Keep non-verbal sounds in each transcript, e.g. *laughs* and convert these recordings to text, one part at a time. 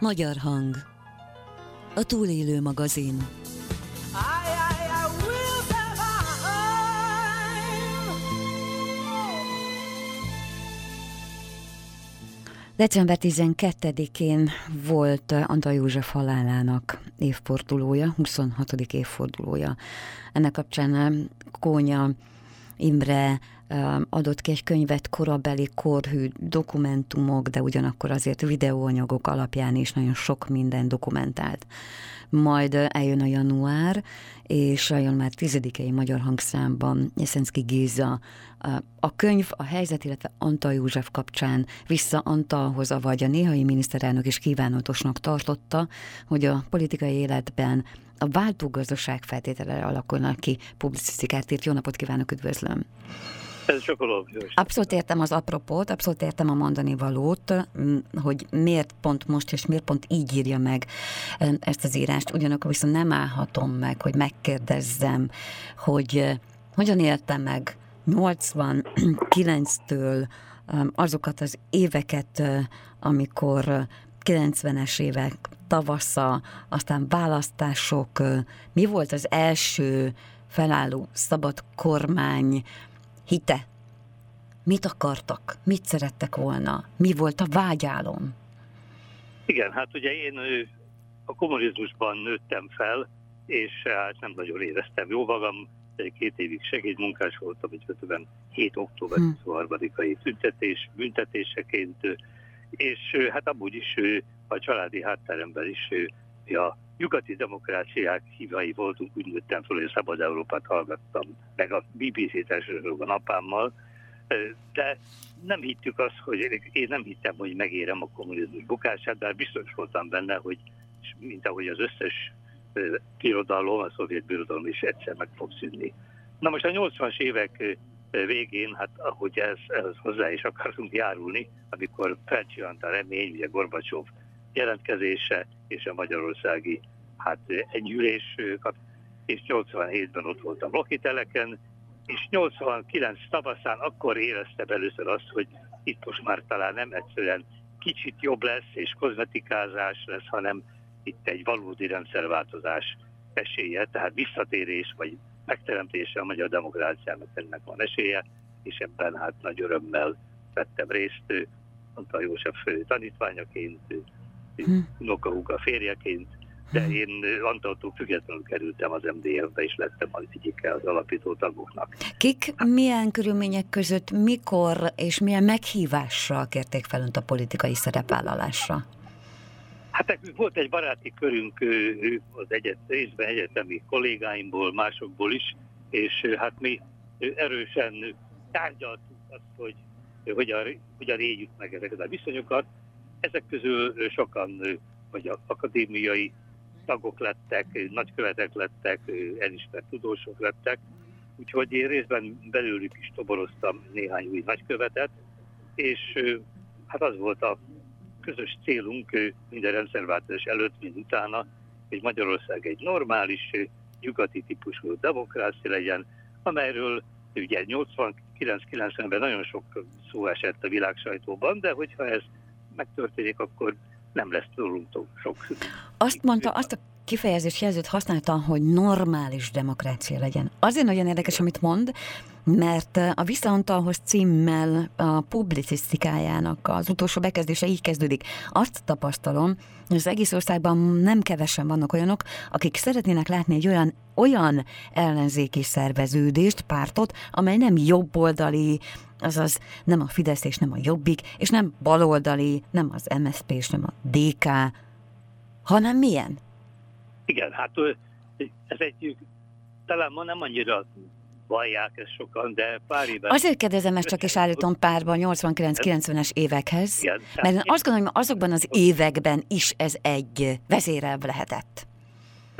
Magyar hang. A túlélő magazin. December 12-én volt Antal József halálának évfordulója, 26. évfordulója. Ennek kapcsán Kónya Imre adott ki egy könyvet korabeli korhű dokumentumok, de ugyanakkor azért videóanyagok alapján is nagyon sok minden dokumentált. Majd eljön a január, és a január 10-i Magyar Hangszámban Jeszenszki Géza a könyv, a helyzet, illetve Antal József kapcsán vissza Antalhoz, avagy a néhai miniszterelnök is kívánatosnak tartotta, hogy a politikai életben a váltógazdaság feltétele alakulnak ki. Publicisztikát írt. Jó napot kívánok, üdvözlöm! Ez sokolom. Abszolút értem az apropót, abszolút értem a mondani valót, hogy miért pont most, és miért pont így írja meg ezt az írást. Ugyanakkor viszont nem állhatom meg, hogy megkérdezzem, hogy hogyan élte meg 89-től azokat az éveket, amikor 90-es évek tavasza, aztán választások, mi volt az első felálló szabad kormány hite? Mit akartak? Mit szerettek volna? Mi volt a vágyálom? Igen, hát ugye én a kommunizmusban nőttem fel, és hát nem nagyon éreztem jó magam, két évig segédmunkás voltam, egy 57 október 23-ai tüntetés, büntetéseként, és hát amúgy is a családi hátteremben is a nyugati demokráciák hívai voltunk, úgy nőttem föl, hogy Szabad Európát hallgattam, meg a BBC-t elsősorban apámmal, de nem hittük azt, hogy én nem hittem, hogy megérem a kommunizmus bukását, de biztos voltam benne, hogy mint ahogy az összes birodalom, a szovjet birodalom is egyszer meg fog szűnni. Na most a 80-as évek végén, hát ahogy ez, ehhez hozzá is akartunk járulni, amikor felcsillant a remény, ugye Gorbacsov jelentkezése és a magyarországi hát gyűlés kap, és 87-ben ott voltam Lokiteleken, és 89 tavaszán akkor éreztem először azt, hogy itt most már talán nem egyszerűen kicsit jobb lesz, és kozmetikázás lesz, hanem itt egy valódi rendszerváltozás esélye, tehát visszatérés vagy megteremtése a magyar demokráciának ennek van esélye, és ebben hát nagy örömmel vettem részt Antal József tanítványaként, hm. unokahúga férjeként, de hm. én Antaltól függetlenül kerültem az MDF-be, és lettem az egyike az alapító tagoknak. Kik milyen körülmények között, mikor és milyen meghívással kérték fel önt a politikai szerepvállalásra? Hát nekünk volt egy baráti körünk az egyet, részben egyetemi kollégáimból, másokból is, és hát mi erősen tárgyaltuk azt, hogy hogyan, hogyan éljük meg ezeket a viszonyokat. Ezek közül sokan vagy akadémiai tagok lettek, nagykövetek lettek, elismert tudósok lettek, úgyhogy én részben belőlük is toboroztam néhány új nagykövetet, és hát az volt a közös célunk minden rendszerváltás előtt, mint utána, hogy Magyarország egy normális, nyugati típusú demokrácia legyen, amelyről ugye 89-90-ben nagyon sok szó esett a világ sajtóban, de hogyha ez megtörténik, akkor nem lesz tőlünk sok. Azt mondta, azt a kifejezés jelzőt használta, hogy normális demokrácia legyen. Azért nagyon érdekes, amit mond, mert a Visszaantalhoz címmel a publicisztikájának az utolsó bekezdése így kezdődik. Azt tapasztalom, hogy az egész országban nem kevesen vannak olyanok, akik szeretnének látni egy olyan, olyan ellenzéki szerveződést, pártot, amely nem jobboldali, azaz nem a Fidesz és nem a Jobbik, és nem baloldali, nem az MSZP és nem a DK, hanem milyen? Igen, hát ez egy, talán ma nem annyira vallják ezt sokan, de pár éve... Azért kérdezem ezt csak, és állítom párban 89-90-es évekhez, Igen, mert én azt gondolom, hogy azokban az években is ez egy vezérelv lehetett.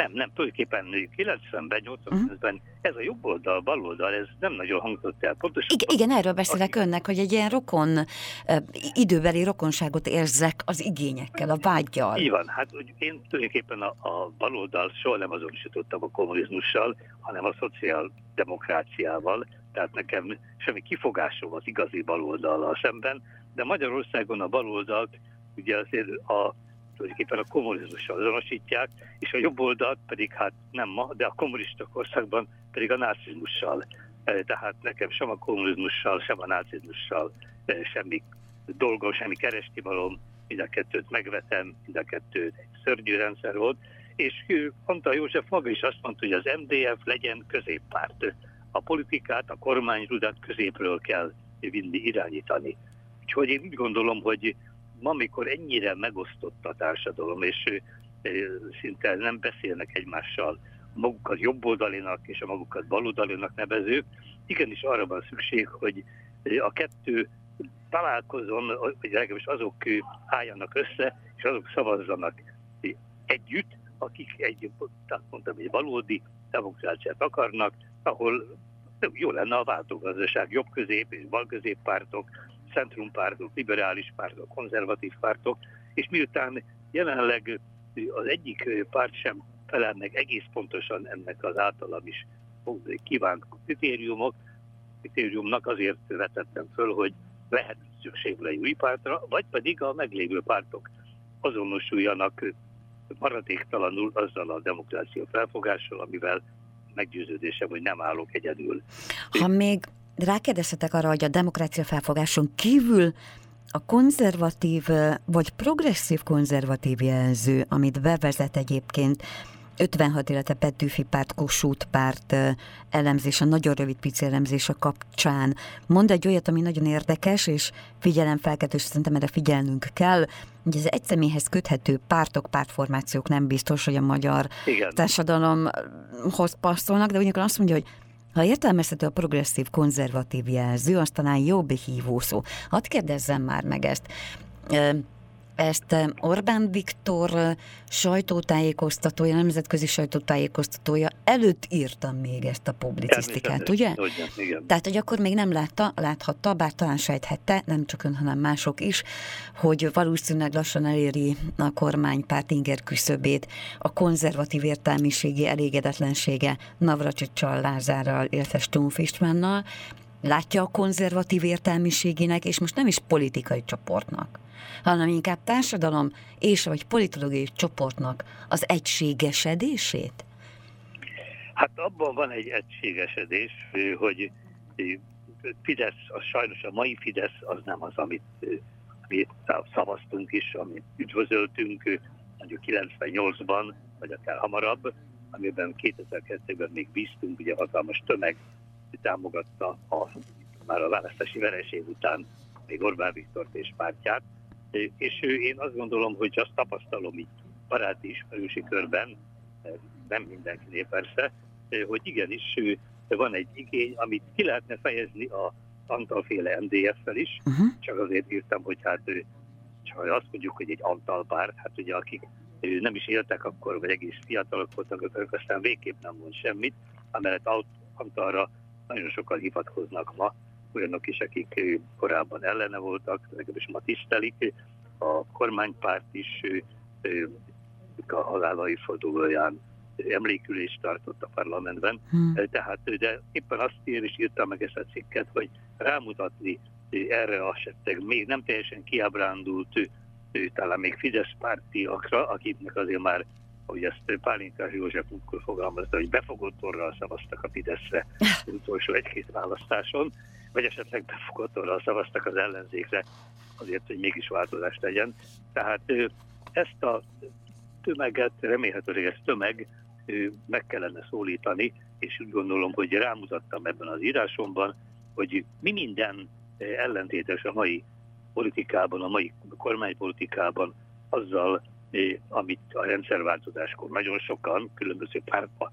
Nem, nem, tulajdonképpen 90-ben, 89-ben uh-huh. ez a jobb oldal, bal oldal, ez nem nagyon hangzott el. Pontosan, igen, igen, erről beszélek az... önnek, hogy egy ilyen rokon, időbeli rokonságot érzek az igényekkel, a vágyjal. Így van, hát én tulajdonképpen a, a bal oldal soha nem azonosítottam a kommunizmussal, hanem a szociáldemokráciával, tehát nekem semmi kifogásom az igazi baloldallal szemben, de Magyarországon a baloldalt ugye azért a tulajdonképpen a kommunizmussal azonosítják, és a jobb oldalt pedig hát nem ma, de a kommunista korszakban pedig a nácizmussal. Tehát nekem sem a kommunizmussal, sem a nácizmussal semmi dolgom, semmi valóm, mind a kettőt megvetem, mind a kettő egy szörnyű rendszer volt, és Antal József maga is azt mondta, hogy az MDF legyen középpárt. A politikát, a kormányrudat középről kell vinni, irányítani. Úgyhogy én úgy gondolom, hogy ma, amikor ennyire megosztott a társadalom, és szinte nem beszélnek egymással, magukat jobboldalinak és a magukat baloldalinak nevezők, igenis arra van szükség, hogy a kettő találkozom, hogy legalábbis azok álljanak össze, és azok szavazzanak együtt, akik egy, tehát mondtam, egy valódi demokráciát akarnak, ahol jó lenne a váltógazdaság, jobb közép és bal pártok, centrumpártok, liberális pártok, konzervatív pártok, és miután jelenleg az egyik párt sem felel meg egész pontosan ennek az általam is kívánt kritériumok, kritériumnak azért vetettem föl, hogy lehet szükség le új pártra, vagy pedig a meglévő pártok azonosuljanak maradéktalanul azzal a demokrácia felfogással, amivel meggyőződésem, hogy nem állok egyedül. Ha még rákérdezhetek arra, hogy a demokrácia felfogáson kívül a konzervatív vagy progresszív konzervatív jelző, amit bevezet egyébként 56, illetve Petőfi párt, Kossuth párt elemzés, a nagyon rövid pici elemzés a kapcsán. Mond egy olyat, ami nagyon érdekes, és figyelemfelkeltő, és szerintem erre figyelnünk kell, hogy az egy személyhez köthető pártok, pártformációk nem biztos, hogy a magyar Igen. társadalomhoz passzolnak, de ugyanakkor azt mondja, hogy ha értelmezhető a progresszív konzervatív jelző, az talán jobb hívó szó. Hadd kérdezzem már meg ezt ezt Orbán Viktor sajtótájékoztatója, nemzetközi sajtótájékoztatója előtt írtam még ezt a publicisztikát, ugye? Ugyan, igen. Tehát, hogy akkor még nem látta, láthatta, bár talán sejthette, nem csak ön, hanem mások is, hogy valószínűleg lassan eléri a kormánypárt inger küszöbét, a konzervatív értelmiségi elégedetlensége Navracsicsal, Lázárral, illetve Stumpf Istvánnal, látja a konzervatív értelmiségének, és most nem is politikai csoportnak, hanem inkább társadalom és vagy politológiai csoportnak az egységesedését? Hát abban van egy egységesedés, hogy Fidesz, az sajnos a mai Fidesz az nem az, amit, amit szavaztunk is, amit üdvözöltünk mondjuk 98-ban, vagy akár hamarabb, amiben 2002-ben még bíztunk, ugye hatalmas tömeg támogatta a, már a választási vereség után még Orbán Viktort és pártját, és én azt gondolom, hogy azt tapasztalom itt baráti ismerősi körben, nem mindenkinél persze, hogy igenis van egy igény, amit ki lehetne fejezni a Antal-féle MDF-fel is, uh-huh. csak azért írtam, hogy hát csak azt mondjuk, hogy egy Antal párt, hát ugye akik nem is éltek akkor, vagy egész fiatalok voltak, ők aztán végképp nem mond semmit, amellett Antalra nagyon sokan hivatkoznak ma, olyanok is, akik korábban ellene voltak, legalábbis ma tisztelik. A kormánypárt is a halálai fordulóján emlékülést tartott a parlamentben. Hmm. Tehát de éppen azt ír is írta meg ezt a cikket, hogy rámutatni erre a esetleg még nem teljesen kiábrándult, talán még Fidesz pártiakra, akiknek azért már hogy ezt Pálinkás József útkor fogalmazta, hogy befogott orral szavaztak a Fideszre az *laughs* utolsó egy-két választáson, vagy esetleg befogott orral szavaztak az ellenzékre, azért, hogy mégis változást legyen. Tehát ezt a tömeget, remélhetőleg ez tömeg, meg kellene szólítani, és úgy gondolom, hogy rámutattam ebben az írásomban, hogy mi minden ellentétes a mai politikában, a mai kormánypolitikában azzal, amit a rendszerváltozáskor nagyon sokan különböző pártba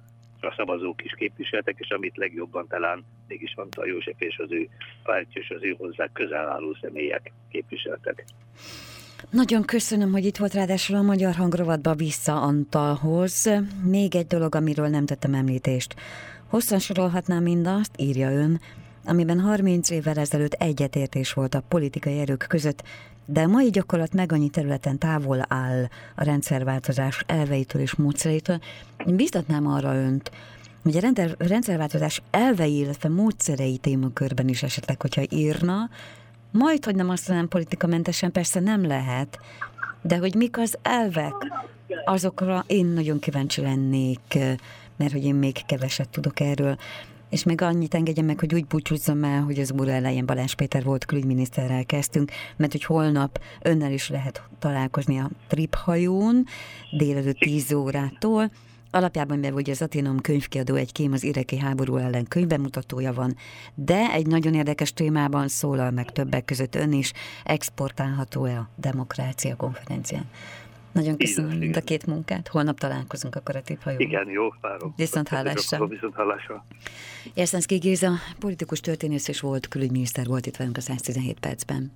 szavazók is képviseltek, és amit legjobban talán mégis van a József és az ő pártja és az ő hozzá közel álló személyek képviseltek. Nagyon köszönöm, hogy itt volt ráadásul a Magyar Hangrovatba vissza Antalhoz. Még egy dolog, amiről nem tettem említést. Hosszan sorolhatnám mindazt, írja ön, amiben 30 évvel ezelőtt egyetértés volt a politikai erők között, de a mai gyakorlat meg annyi területen távol áll a rendszerváltozás elveitől és módszereitől. Én biztatnám arra önt, hogy a rendszerváltozás elvei, illetve módszerei témakörben is esetleg, hogyha írna, majd, hogy nem azt mondom, politikamentesen persze nem lehet, De hogy mik az elvek, azokra én nagyon kíváncsi lennék, mert hogy én még keveset tudok erről. És még annyit engedjen meg, hogy úgy búcsúzzam el, hogy az úr elején Balázs Péter volt külügyminiszterrel kezdtünk, mert hogy holnap önnel is lehet találkozni a Trip hajón délelőtt 10 órától, Alapjában, mert ugye az Aténom könyvkiadó egy kém az ireki háború ellen könyvbemutatója van, de egy nagyon érdekes témában szólal meg többek között ön is, exportálható-e a demokrácia konferencián. Nagyon köszönöm mind a két munkát. Holnap találkozunk akkor a tiphajóban. Igen, jó, várom. Viszont hálásra. Viszont hálásra. Jerszenszki Géza, politikus történész és volt külügyminiszter volt itt velünk a 117 percben.